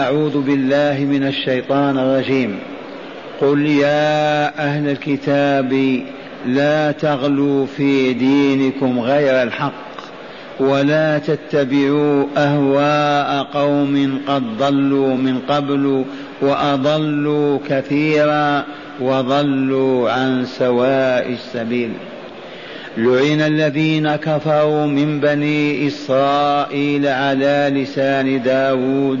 أعوذ بالله من الشيطان الرجيم. قل يا أهل الكتاب لا تغلوا في دينكم غير الحق ولا تتبعوا أهواء قوم قد ضلوا من قبل وأضلوا كثيرا وضلوا عن سواء السبيل. لعن الذين كفروا من بني إسرائيل على لسان داود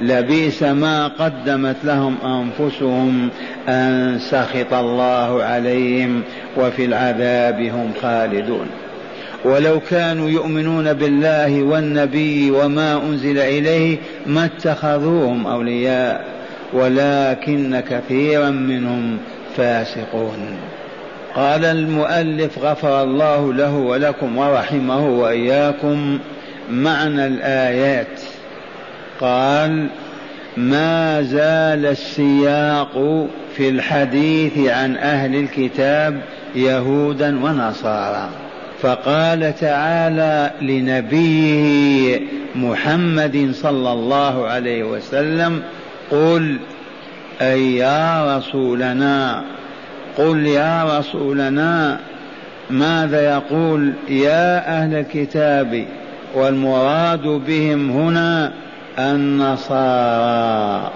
لبئس ما قدمت لهم أنفسهم أن سخط الله عليهم وفي العذاب هم خالدون. ولو كانوا يؤمنون بالله والنبي وما أنزل إليه ما اتخذوهم أولياء ولكن كثيرا منهم فاسقون. قال المؤلف غفر الله له ولكم ورحمه وإياكم معنى الآيات. قال ما زال السياق في الحديث عن أهل الكتاب يهودا ونصارى. فقال تعالى لنبيه محمد صلى الله عليه وسلم قل أي يا رسولنا قل يا رسولنا ماذا يقول يا أهل الكتاب والمراد بهم هنا النصارى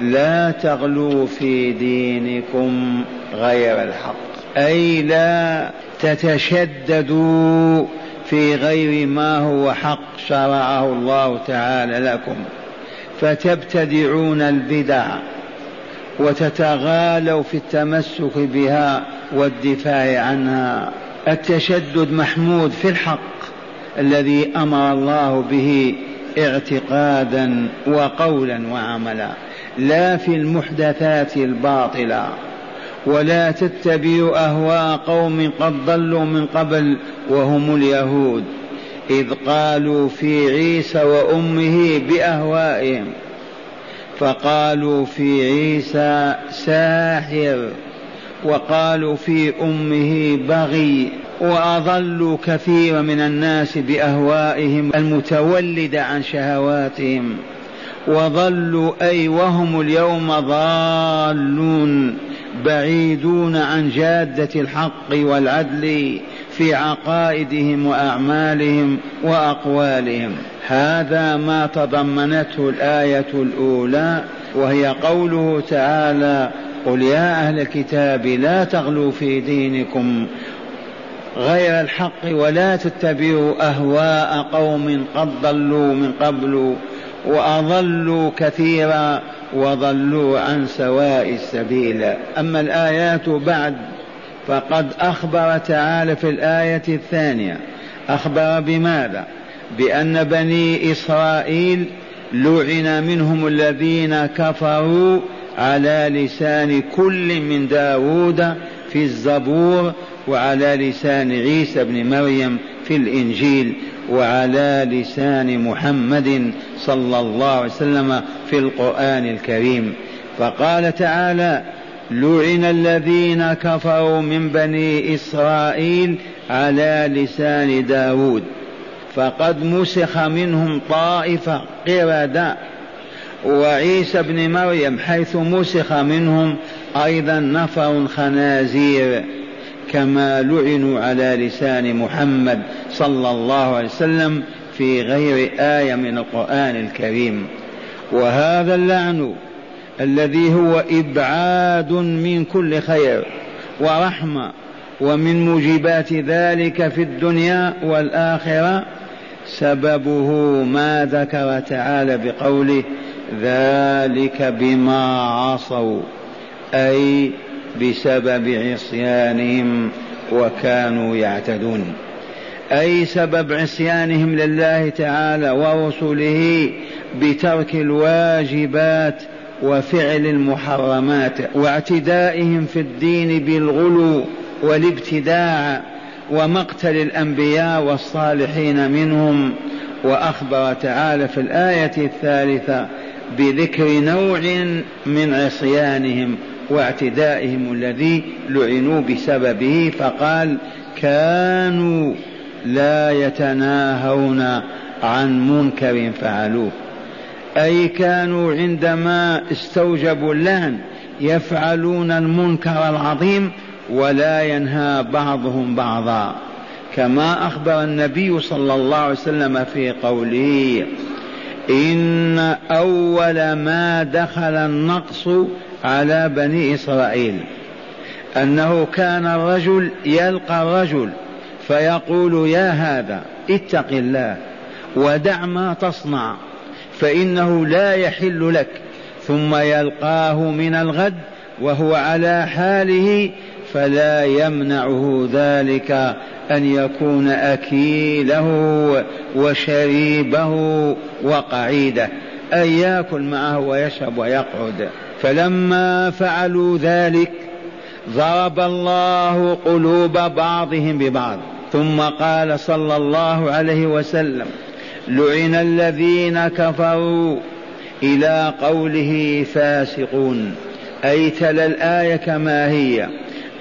لا تغلوا في دينكم غير الحق. أي لا تتشددوا في غير ما هو حق شرعه الله تعالى لكم. فتبتدعون البدع وتتغالوا في التمسك بها والدفاع عنها. التشدد محمود في الحق الذي أمر الله به اعتقادا وقولا وعملا لا في المحدثات الباطلة. ولا تتبعوا أهواء قوم قد ضلوا من قبل وهم اليهود إذ قالوا في عيسى وأمه بأهوائهم فقالوا في عيسى ساحر. وقالوا في أمه بغي واضلوا كثيرا من الناس بأهوائهم المتولده عن شهواتهم وضلوا أي وهم اليوم ضالون بعيدون عن جادة الحق والعدل في عقائدهم وأعمالهم وأقوالهم. هذا ما تضمنته الآية الأولى وهي قوله تعالى قل يا أهل الكتاب لا تغلوا في دينكم غير الحق ولا تتبعوا أهواء قوم قد ضلوا من قبل وأضلوا كثيرا وضلوا عن سواء السبيل. أما الآيات بعد فقد أخبر تعالى في الآية الثانية. أخبر بماذا؟ بأن بني إسرائيل لعن منهم الذين كفروا على لسان كل من داود في الزبور وعلى لسان عيسى بن مريم في الإنجيل وعلى لسان محمد صلى الله عليه وسلم في القرآن الكريم. فقال تعالى لعن الذين كفروا من بني اسرائيل على لسان داود فقد مسخ منهم طائفه قرده وعيسى بن مريم حيث مسخ منهم أيضا نفر خنازير كما لعنوا على لسان محمد صلى الله عليه وسلم في غير آية من القرآن الكريم. وهذا اللعن الذي هو إبعاد من كل خير ورحمة ومن موجبات ذلك في الدنيا والآخرة. سببه ما ذكر تعالى بقوله ذلك بما عصوا أي بسبب عصيانهم وكانوا يعتدون. أي سبب عصيانهم لله تعالى ورسله بترك الواجبات وفعل المحرمات واعتدائهم في الدين بالغلو والابتداع ومقتل الأنبياء والصالحين منهم. وأخبر تعالى في الآية الثالثة بذكر نوع من عصيانهم واعتدائهم الذي لعنوا بسببه فقال كانوا لا يتناهون عن منكر فعلوه. أي كانوا عندما استوجبوا اللعن يفعلون المنكر العظيم ولا ينهى بعضهم بعضا. كما أخبر النبي صلى الله عليه وسلم في قوله إن أول ما دخل النقص على بني إسرائيل أنه كان الرجل يلقى الرجل فيقول يا هذا اتق الله ودع ما تصنع فإنه لا يحل لك ثم يلقاه من الغد وهو على حاله فلا يمنعه ذلك أن يكون أكيله وشريبه وقعيده. ان يأكل معه ويشرب ويقعد. فلما فعلوا ذلك ضرب الله قلوب بعضهم ببعض. ثم قال صلى الله عليه وسلم لعن الذين كفروا إلى قوله فاسقون. أي تلا الآية كما هي.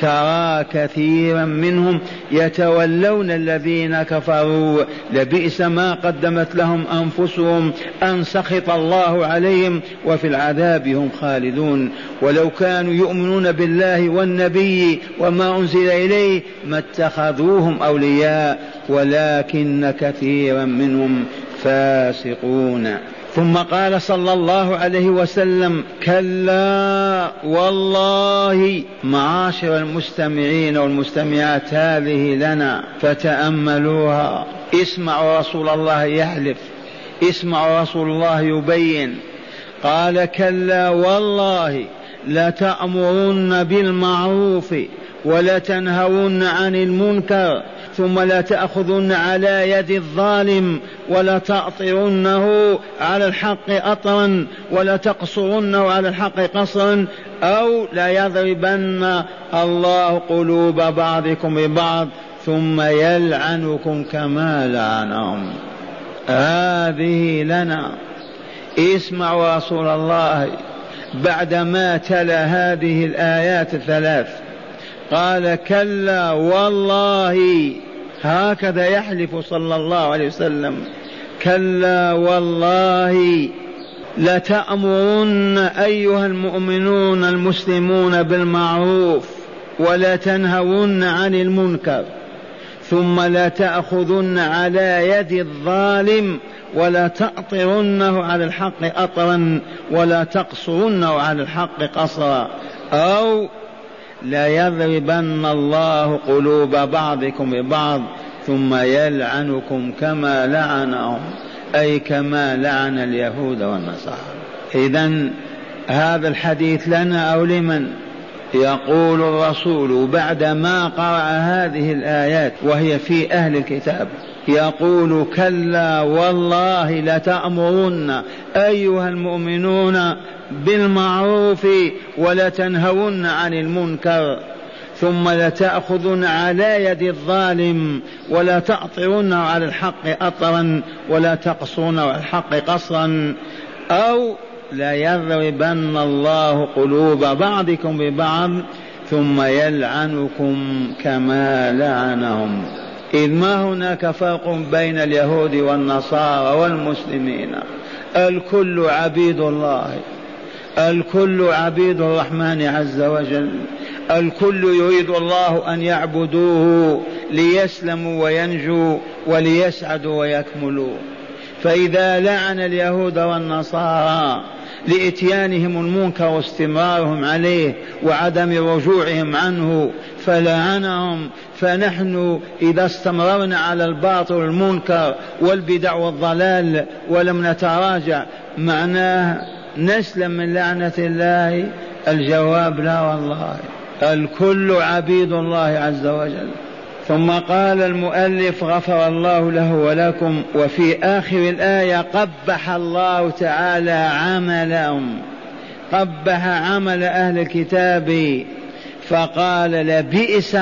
ترى كثيرا منهم يتولون الذين كفروا. لبئس ما قدمت لهم أنفسهم أن سخط الله عليهم وفي العذاب هم خالدون. ولو كانوا يؤمنون بالله والنبي وما أنزل إليه ما اتخذوهم أولياء ولكن كثيرا منهم فاسقون. ثم قال صلى الله عليه وسلم كلا والله معاشر المستمعين والمستمعات هذه لنا فتأملوها. اسمعوا رسول الله يحلف اسمعوا رسول الله يبين. قال كلا والله لتأمرن بالمعروف ولتنهون عن المنكر ثم لا تأخذن على يد الظالم ولا تأطرنه على الحق أطرا ولا تقصرنه على الحق قصرا أو لا يضربن الله قلوب بعضكم ببعض ثم يلعنكم كما لعنهم. هذه لنا. اسمعوا رسول الله. بعدما تلا هذه الآيات الثلاث. قال كلا والله هكذا يحلف صلى الله عليه وسلم. كلا والله لتأمرن أيها المؤمنون المسلمون بالمعروف ولا تنهون عن المنكر ثم لا تأخذن على يد الظالم ولا تأطرنه على الحق أطرا ولا تقصرنه على الحق قصرا أو ليضربن الله قلوب بعضكم ببعض ثم يلعنكم كما لعنهم أي كما لعن اليهود والنصارى. إذا هذا الحديث لنا أو لمن؟ يقول الرسول بعدما قرأ هذه الآيات وهي في أهل الكتاب. يقول كلا والله لتأمرن أيها المؤمنون بالمعروف ولتنهون عن المنكر ثم لتأخذن على يد الظالم ولا تأطرن على الحق أطرا ولا تقصون على الحق قصرا أو ليضربن الله قلوب بعضكم ببعض ثم يلعنكم كما لعنهم. إذ ما هناك فرق بين اليهود والنصارى والمسلمين. الكل عبيد الله. الكل عبيد الرحمن عز وجل. الكل يريد الله أن يعبدوه ليسلموا وينجوا وليسعدوا ويكملوا. فإذا لعن اليهود والنصارى لإتيانهم المنكر واستمرارهم عليه وعدم رجوعهم عنه فلعنهم فنحن إذا استمررنا على الباطل والمنكر والبدع والضلال ولم نتراجع معناه نسلم من لعنة الله؟ الجواب لا والله. الكل عبيد الله عز وجل. ثم قال المؤلف غفر الله له ولكم وفي آخر الآية قبح الله تعالى عملهم. قبح عمل أهل الكتاب فقال لبئس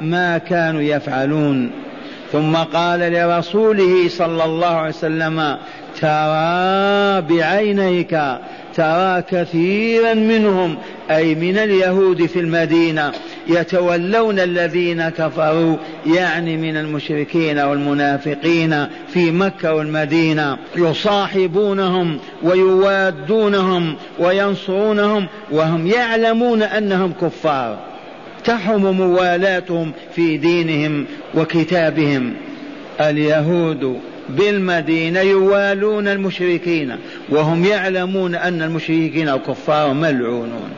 ما كانوا يفعلون. ثم قال لرسوله صلى الله عليه وسلم ترى بعينيك ترى كثيرا منهم أي من اليهود في المدينة يتولون الذين كفروا يعني من المشركين والمنافقين في مكة والمدينة يصاحبونهم ويوادونهم وينصرونهم وهم يعلمون أنهم كفار. تحرم موالاتهم في دينهم وكتابهم. اليهود بالمدينة يوالون المشركين وهم يعلمون أن المشركين كفار ملعونون.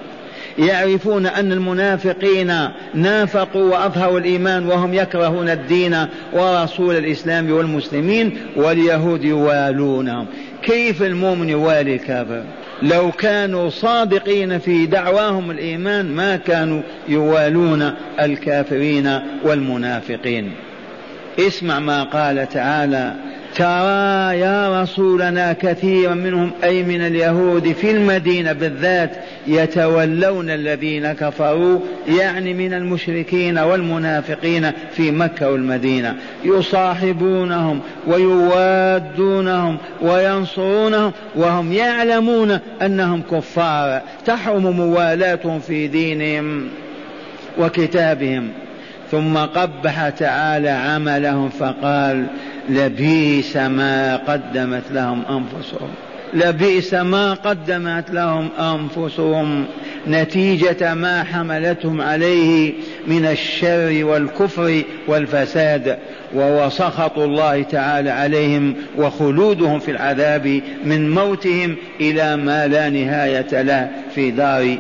يعرفون أن المنافقين نافقوا وأظهروا الإيمان وهم يكرهون الدين ورسول الإسلام والمسلمين واليهود يوالونهم. كيف المؤمن يوالي الكافر؟ لو كانوا صادقين في دعواهم الإيمان ما كانوا يوالون الكافرين والمنافقين. اسمع ما قال تعالى ترى يا رسولنا كثيرا منهم أي من اليهود في المدينة بالذات يتولون الذين كفروا يعني من المشركين والمنافقين في مكة والمدينة. يصاحبونهم ويوادونهم وينصرونهم وهم يعلمون أنهم كفار. تحرم موالاتهم في دينهم وكتابهم. ثم قبح تعالى عملهم فقال لبئس ما قدمت لهم أنفسهم. لبئس ما قدمت لهم أنفسهم. نتيجة ما حملتهم عليه من الشر والكفر والفساد. وهو سخط الله تعالى عليهم وخلودهم في العذاب من موتهم إلى ما لا نهاية له في دار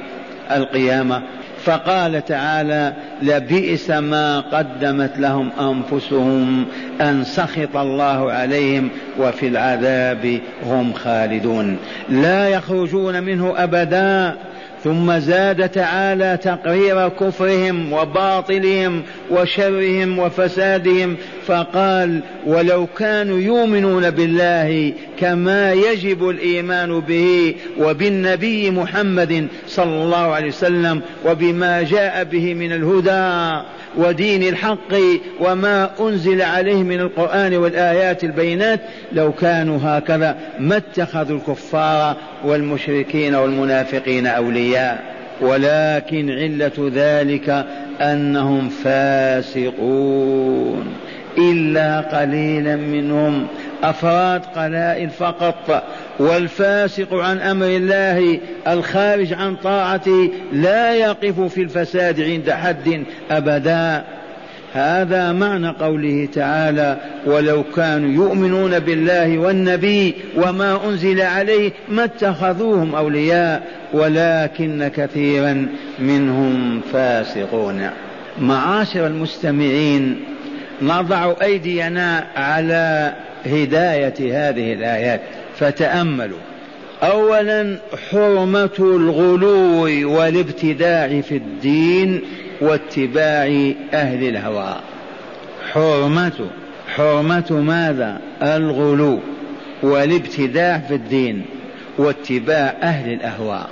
القيامة. فقال تعالى لبئس ما قدمت لهم أنفسهم أن سخط الله عليهم وفي العذاب هم خالدون. لا يخرجون منه أبدا ثم زاد تعالى تقرير كفرهم وباطلهم وشرهم وفسادهم فقال ولو كانوا يؤمنون بالله كما يجب الإيمان به وبالنبي محمد صلى الله عليه وسلم وبما جاء به من الهدى ودين الحق وما أنزل عليه من القرآن والآيات البينات لو كانوا هكذا ما اتخذوا الكفار والمشركين والمنافقين أولياء. ولكن علة ذلك أنهم فاسقون. إلا قليلا منهم أفراد قلائل فقط والفاسق عن أمر الله الخارج عن طاعته لا يقف في الفساد عند حد أبدا. هذا معنى قوله تعالى ولو كانوا يؤمنون بالله والنبي وما أنزل عليه ما اتخذوهم أولياء ولكن كثيرا منهم فاسقون. معاشر المستمعين نضع أيدينا على هداية هذه الآيات. فتأملوا. اولا حرمة الغلو والابتداع في الدين واتباع أهل الهوى. حرمة حرمة ماذا؟ الغلو والابتداع في الدين واتباع أهل الاهواء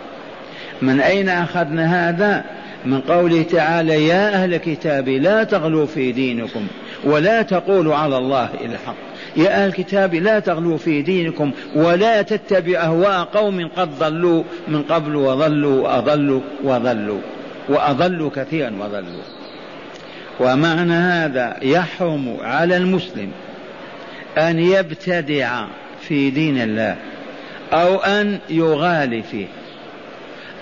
من أين أخذنا هذا؟ من قوله تعالى يا أهل الكتاب لا تغلوا في دينكم ولا تقولوا على الله إلا الحق. يا أهل الكتاب لا تغلوا في دينكم ولا تتبع أهواء قوم قد ضلوا من قبل وضلوا وأضلوا وضلوا وأضلوا كثيرا وضلوا. ومعنى هذا يحرم على المسلم أن يبتدع في دين الله أو أن يغالي فيه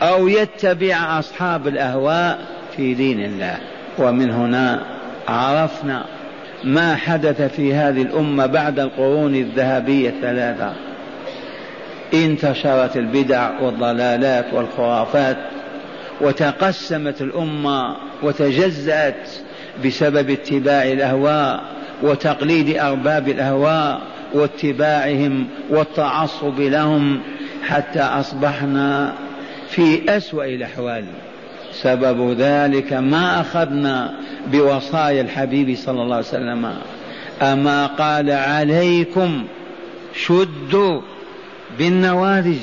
أو يتبع أصحاب الأهواء في دين الله. ومن هنا عرفنا ما حدث في هذه الأمة بعد القرون الذهبية الثلاثة. انتشرت البدع والضلالات والخرافات وتقسمت الأمة وتجزأت بسبب اتباع الأهواء وتقليد أرباب الأهواء واتباعهم والتعصب لهم حتى أصبحنا في أسوأ الأحوال. سبب ذلك ما أخذنا بوصايا الحبيب صلى الله عليه وسلم. أما قال عليكم شدوا بالنوارج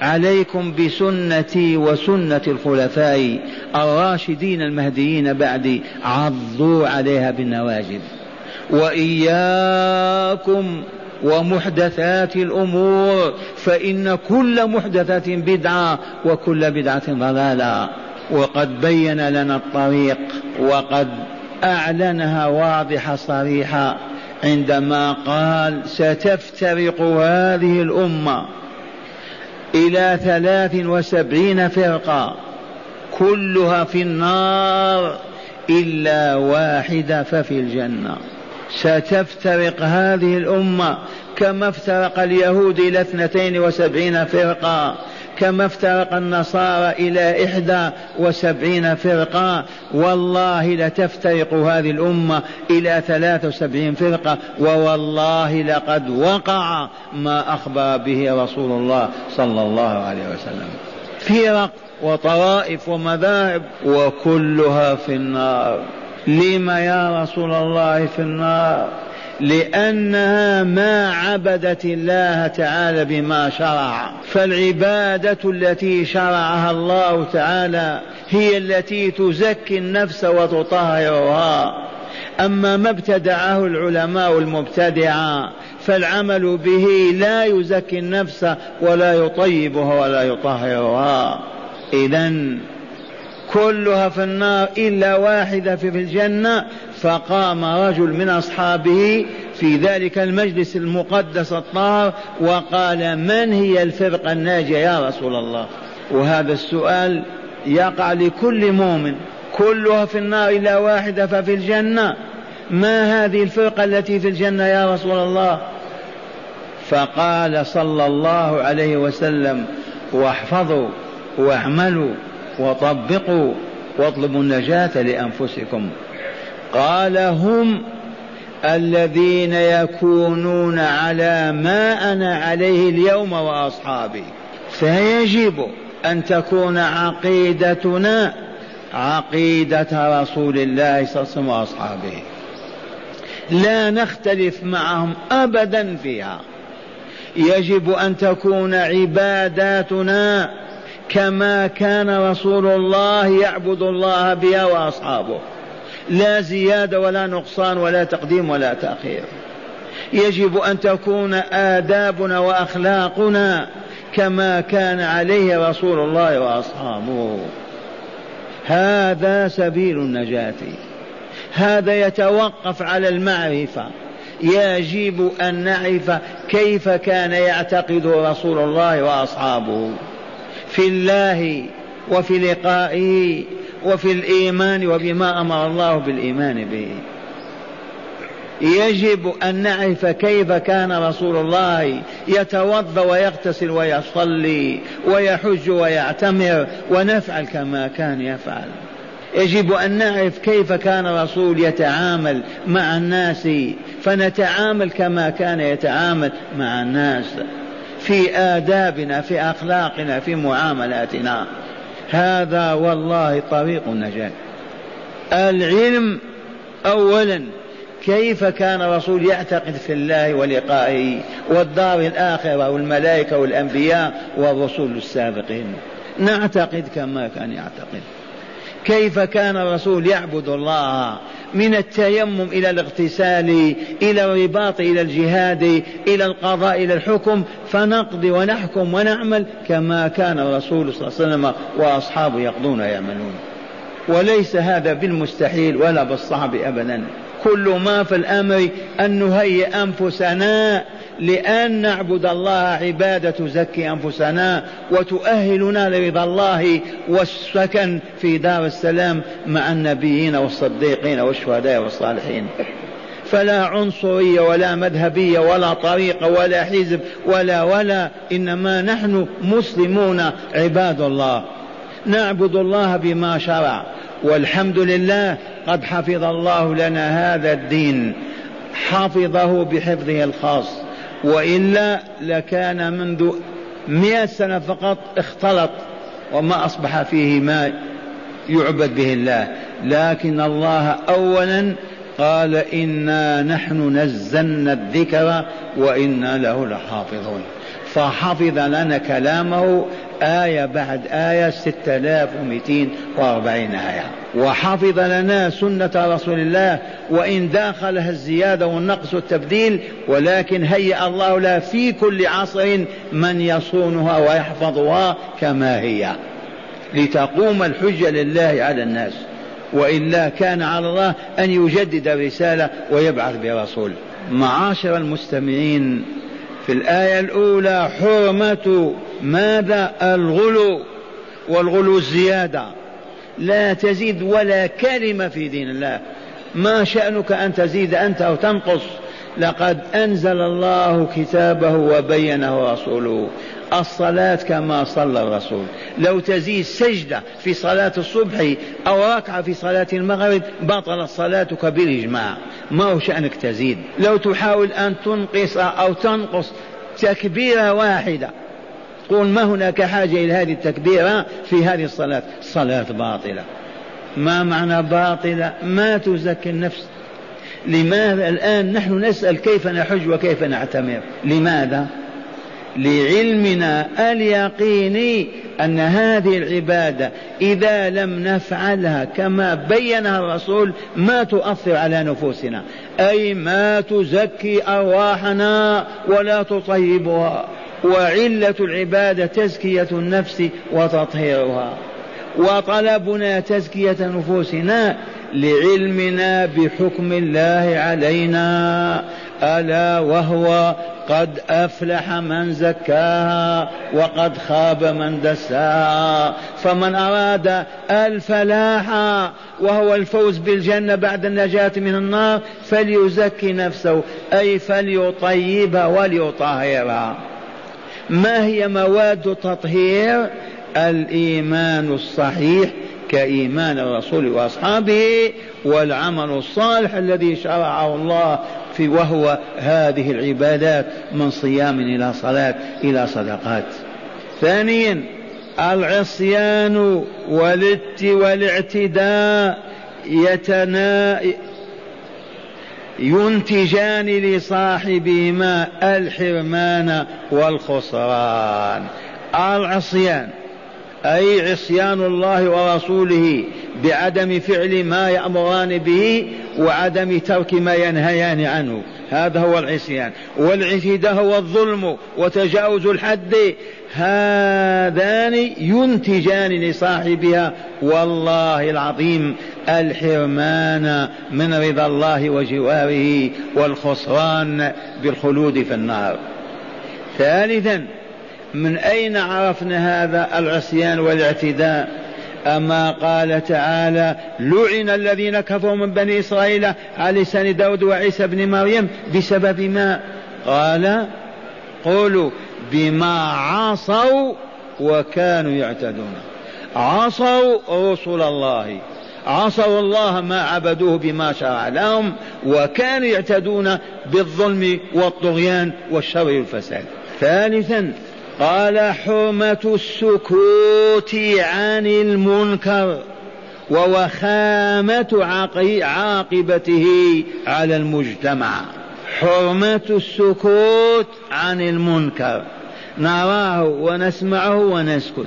عليكم بسنتي وسنة الخلفاء الراشدين المهديين بعدي عضوا عليها بالنواجذ. وإياكم ومحدثات الأمور فإن كل محدثة بدعة وكل بدعة ضلالة. وقد بين لنا الطريق وقد أعلنها واضحة صريحة عندما قال ستفترق هذه الأمة إلى ثلاث وسبعين فرقة كلها في النار إلا واحدة ففي الجنة. ستفترق هذه الأمة كما افترق اليهود إلى اثنتين وسبعين فرقة كما افترق النصارى إلى إحدى وسبعين فرقة. والله لتفترق هذه الأمة إلى ثلاث وسبعين فرقة. ووالله لقد وقع ما أخبر به رسول الله صلى الله عليه وسلم. فرق وطوائف ومذاهب وكلها في النار. لم يا رسول الله في النار؟ لأنها ما عبدت الله تعالى بما شرع. فالعبادة التي شرعها الله تعالى هي التي تزكي النفس وتطهرها. أما ما ابتدعه العلماء المبتدعة فالعمل به لا يزكي النفس ولا يطيبها ولا يطهرها. إذا كلها في النار إلا واحدة في الجنة فقام رجل من أصحابه في ذلك المجلس المقدس الطاهر وقال من هي الفرقة الناجية يا رسول الله؟ وهذا السؤال يقع لكل مؤمن. كلها في النار إلا واحدة ففي الجنة. ما هذه الفرقة التي في الجنة يا رسول الله؟ فقال صلى الله عليه وسلم واحفظوا واعملوا وطبقوا واطلبوا النجاة لأنفسكم. قال هم الذين يكونون على ما أنا عليه اليوم وأصحابي. فيجب أن تكون عقيدتنا عقيدة رسول الله صلى الله عليه وسلم وأصحابه. لا نختلف معهم أبدا فيها. يجب أن تكون عباداتنا كما كان رسول الله يعبد الله بها وأصحابه. لا زيادة ولا نقصان ولا تقديم ولا تأخير. يجب أن تكون آدابنا وأخلاقنا كما كان عليه رسول الله وأصحابه. هذا سبيل النجاة. هذا يتوقف على المعرفة. يجب أن نعرف كيف كان يعتقد رسول الله وأصحابه. في الله وفي لقائه وفي الإيمان وبما أمر الله بالإيمان به. يجب أن نعرف كيف كان رسول الله يتوضأ ويغتسل ويصلي ويحج ويعتمر ونفعل كما كان يفعل. يجب أن نعرف كيف كان الرسول يتعامل مع الناس فنتعامل كما كان يتعامل مع الناس. في آدابنا في أخلاقنا في معاملاتنا. هذا والله طريق النجاة. العلم أولا كيف كان الرسول يعتقد في الله ولقائه والدار الآخرة والملائكة والأنبياء والرسل السابقين؟ نعتقد كما كان يعتقد. كيف كان الرسول يعبد الله من التيمم إلى الاغتسال إلى الرباط إلى الجهاد إلى القضاء إلى الحكم. فنقضي ونحكم ونعمل كما كان الرسول صلى الله عليه وسلم وأصحابه يقضون ويعملون. وليس هذا بالمستحيل ولا بالصعب أبدا. كل ما في الأمر أن نهيئ أنفسنا لأن نعبد الله عبادة تزكي أنفسنا وتؤهلنا لرضا الله والسكن في دار السلام مع النبيين والصديقين والشهداء والصالحين. فلا عنصرية ولا مذهبية ولا طريقة ولا حزب ولا ولا إنما نحن مسلمون عباد الله. نعبد الله بما شرع والحمد لله قد حفظ الله لنا هذا الدين حفظه بحفظه الخاص. وإلا لكان منذ مئة سنة فقط اختلط وما أصبح فيه ماء يعبد به الله. لكن الله أولا قال إنا نحن نزلنا الذكر وإنا له لحافظون. فحفظ لنا كلامه آية بعد آية ستة آلاف ومئتين وأربعين آية. وحفظ لنا سنة رسول الله وإن داخلها الزيادة والنقص والتبديل ولكن هيأ الله لها في كل عصر من يصونها ويحفظها كما هي. لتقوم الحجة لله على الناس وإلا كان على الله أن يجدد الرسالة ويبعث برسول. معاشر المستمعين في الآية الأولى حرمة ماذا الغلو والغلو الزيادة؟ لا تزيد ولا كلمة في دين الله. ما شأنك أن تزيد أنت أو تنقص؟ لقد أنزل الله كتابه وبينه رسوله. الصلاة كما صلى الرسول. لو تزيد سجدة في صلاة الصبح أو ركعة في صلاة المغرب بطلت صلاتك بالإجماع. ما هو شأنك تزيد؟ لو تحاول أن تنقص أو تنقص تكبيرة واحدة. قول ما هناك حاجة إلى هذه التكبيرة في هذه الصلاة؟ الصلاة باطلة. ما معنى باطلة؟ ما تزكي النفس. لماذا الآن نحن نسأل كيف نحج وكيف نعتمر؟ لماذا؟ لعلمنا اليقيني أن هذه العبادة إذا لم نفعلها كما بينها الرسول ما تؤثر على نفوسنا. أي ما تزكي أرواحنا ولا تطيبها. وعلة العبادة تزكية النفس وتطهيرها. وطلبنا تزكية نفوسنا لعلمنا بحكم الله علينا. ألا وهو قد أفلح من زكاها وقد خاب من دساها. فمن أراد الفلاح وهو الفوز بالجنة بعد النجاة من النار فليزكي نفسه أي فليطيبها وليطهرها. ما هي مواد التطهير الإيمان الصحيح كإيمان الرسول وأصحابه والعمل الصالح الذي شرعه الله في وهو هذه العبادات من صيام إلى صلاة إلى صدقات. ثانيا العصيان والإعتداء يتنا ينتجان لصاحبهما الحرمان والخسران. العصيان أي عصيان الله ورسوله بعدم فعل ما يأمران به وعدم ترك ما ينهيان عنه. هذا هو العصيان والاعتداء هو الظلم وتجاوز الحد. هذان ينتجان لصاحبها والله العظيم الحرمان من رضا الله وجواره والخسران بالخلود في النار. ثالثا من أين عرفنا هذا العصيان والاعتداء؟ أما قال تعالى لعن الذين كفروا من بني إسرائيل على لسان داود وعيسى بن مريم بسبب ما؟ قال قولوا بما عصوا وكانوا يعتدون. عصوا رسل الله. عصوا الله ما عبدوه بما شرع لهم وكانوا يعتدون بالظلم والطغيان والشر والفساد. ثالثا قال حرمة السكوت عن المنكر ووخامة عاقبته على المجتمع. حرمة السكوت عن المنكر. نراه ونسمعه ونسكت.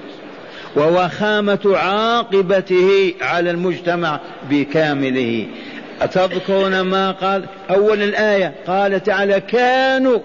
ووخامة عاقبته على المجتمع بكامله. أتذكرون ما قال أول الآية قال تعالى كانوا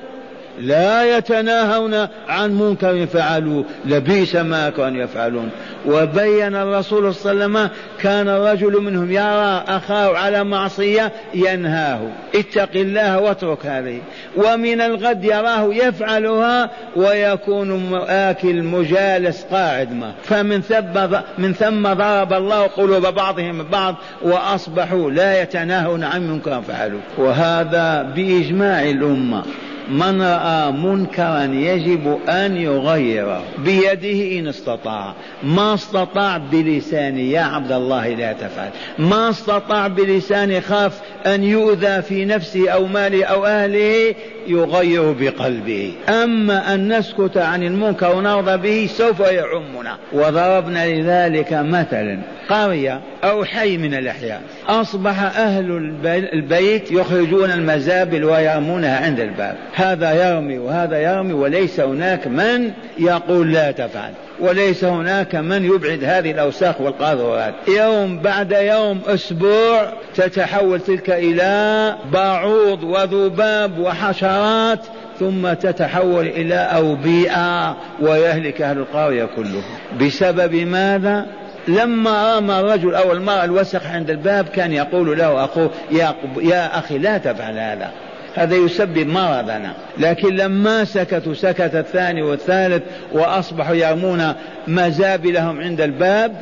لا يتناهون عن منكر فعلوه لبيس ما كانوا يفعلون. وبين الرسول صلى الله عليه وسلم كان الرجل منهم يرى أخاه على معصية ينهاه. اتق الله واترك هذه. ومن الغد يراه يفعلها ويكون آكل مجالس قاعد ما. فمن ثم من ثم ضرب الله قلوب بعضهم بعض وأصبحوا لا يتناهون عن منكر فعلوه وهذا بإجماع الأمة. من راى منكرا يجب أن يغيره بيده إن استطاع. ما استطاع بلسانه يا عبد الله لا تفعل. ما استطاع بلسانه خاف أن يؤذى في نفسه أو ماله أو أهله يغير بقلبه. أما أن نسكت عن المنكر ونرضى به سوف يعمنا. وضربنا لذلك مثلا قرية أو حي من الأحياء. أصبح أهل البيت يخرجون المزابل ويرمونها عند الباب. هذا يرمي وهذا يرمي وليس هناك من يقول لا تفعل. وليس هناك من يبعد هذه الأوساخ والقاذورات. يوم بعد يوم أسبوع تتحول تلك إلى بعوض وذباب وحشرات ثم تتحول إلى أوبئة ويهلك أهل القرية كلهم. بسبب ماذا؟ لما رمى الرجل أو المرأة الوسخ عند الباب كان يقول له أخوه يا, يا أخي لا تفعل هذا. هذا يسبب مرضنا. لكن لما سكتوا سكت الثاني والثالث وأصبحوا يرمون مزابلهم عند الباب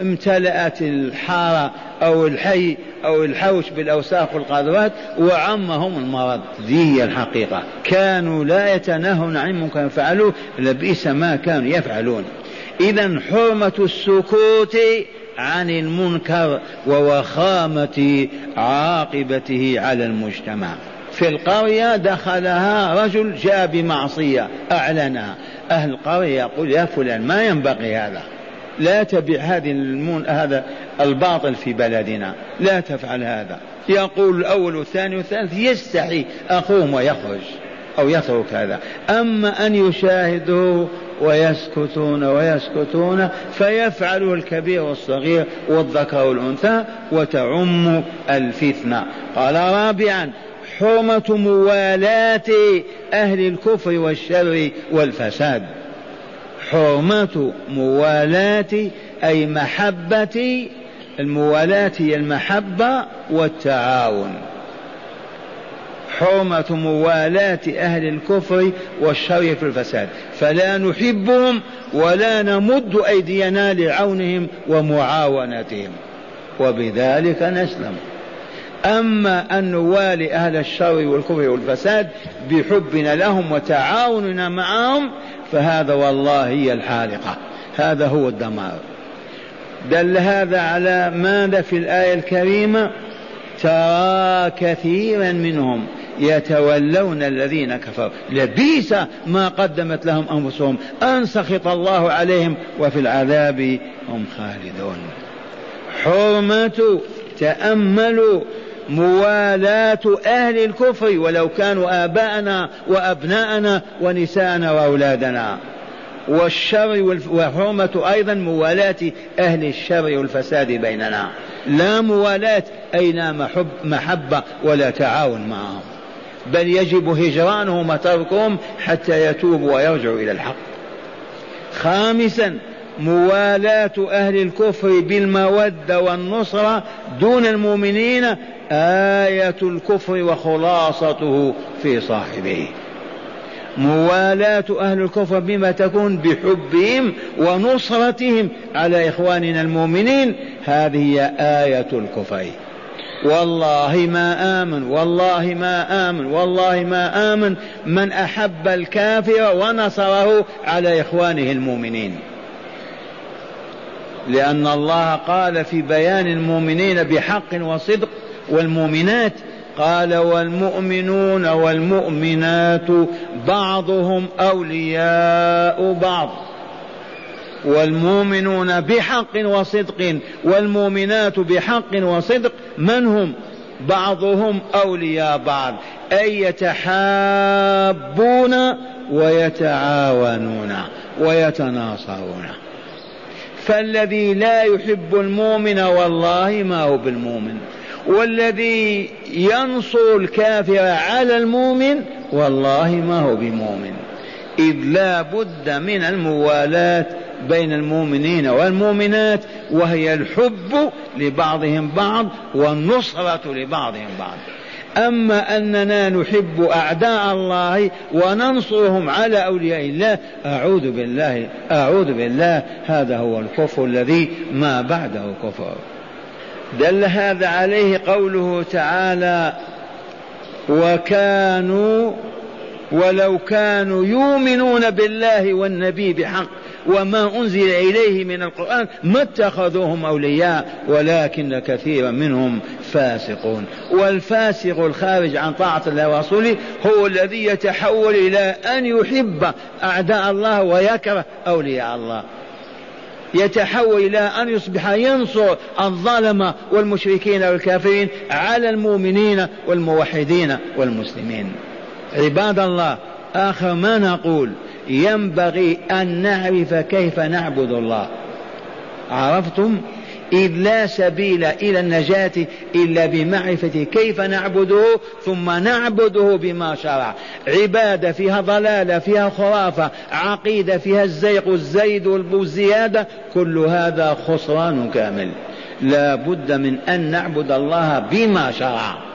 امتلأت الحارة أو الحي أو الحوش بالأوساخ والقاذورات وعمهم المرض. ذي هي الحقيقة. كانوا لا يتناهون عن منكر يفعلوه لبئس ما كانوا يفعلون. إذا حرمة السكوت عن المنكر ووخامة عاقبته على المجتمع. في القرية دخلها رجل جاء بمعصية أعلنها. أهل القرية يقول يا فلان ما ينبغي هذا. لا تبع هذه هذا الباطل في بلدنا. لا تفعل هذا. يقول الأول والثاني والثالث يستحي أخوهم ويخرج أو يترك هذا. أما أن يشاهدوا ويسكتون ويسكتون فيفعله الكبير والصغير والذكر والأنثى وتعم الفتنة. قال رابعا حرمة موالاة أهل الكفر والشر والفساد. حرمة موالاة أي محبة الموالاة هي المحبة والتعاون. حرمة موالاة أهل الكفر والشر في الفساد. فلا نحبهم ولا نمد أيدينا لعونهم ومعاونتهم. وبذلك نسلم. أما أن نوالي أهل الشر والكفر والفساد بحبنا لهم وتعاوننا معهم فهذا والله هي الحالقة. هذا هو الدمار. دل هذا على ماذا في الآية الكريمة؟ ترى كثيرا منهم يتولون الذين كفروا. لبيس ما قدمت لهم أنفسهم. أن سخط الله عليهم وفي العذاب هم خالدون. حرمة تأملوا موالاة أهل الكفر ولو كانوا آباءنا وأبناءنا ونساءنا وأولادنا. والشر وحرمة أيضا موالاة أهل الشر والفساد بيننا. لا موالاة أين محب محبة ولا تعاون معهم. بل يجب هجرانهم وتركهم حتى يتوبوا ويرجعوا إلى الحق. خامسا موالاة أهل الكفر بالمودة والنصرة دون المؤمنين آية الكفر وخلاصته في صاحبه. موالاة أهل الكفر بما تكون بحبهم ونصرتهم على إخواننا المؤمنين هذه هي آية الكفر. والله ما آمن والله ما آمن والله ما آمن من أحب الكافر ونصره على إخوانه المؤمنين. لأن الله قال في بيان المؤمنين بحق وصدق والمؤمنات قال والمؤمنون والمؤمنات بعضهم أولياء بعض. والمؤمنون بحق وصدق والمؤمنات بحق وصدق من هم؟ بعضهم أولياء بعض. أي يتحابون ويتعاونون ويتناصرون. فالذي لا يحب المؤمن والله ما هو بالمؤمن. والذي ينصر الكافر على المؤمن والله ما هو بمؤمن. إذ لا بد من الموالاة بين المؤمنين والمؤمنات وهي الحب لبعضهم بعض والنصرة لبعضهم بعض. أما أننا نحب أعداء الله وننصرهم على أولياء الله أعوذ بالله أعوذ بالله هذا هو الكفر الذي ما بعده كفر. دل هذا عليه قوله تعالى وكانوا ولو كانوا يؤمنون بالله والنبي بحق وما أنزل إليه من القرآن ما اتخذوهم أولياء ولكن كثيرا منهم فاسقون. والفاسق الخارج عن طاعة الله ورسوله هو الذي يتحول إلى أن يحب أعداء الله ويكره أولياء الله. يتحول إلى أن يصبح ينصر الظالمة والمشركين والكافرين على المؤمنين والموحدين والمسلمين. عباد الله آخر ما نقول ينبغي أن نعرف كيف نعبد الله. عرفتم؟ إذ لا سبيل إلى النجاة إلا بمعرفة كيف نعبده ثم نعبده بما شرع. عبادة فيها ضلالة فيها خرافة عقيدة فيها الزيق الزيد والزيادة كل هذا خسران كامل. لا بد من أن نعبد الله بما شرع.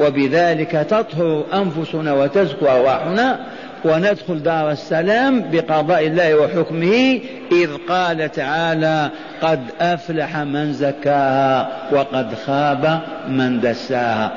وبذلك تطهر أنفسنا وتزكو أرواحنا وندخل دار السلام بقضاء الله وحكمه إذ قال تعالى قد أفلح من زكاها وقد خاب من دساها.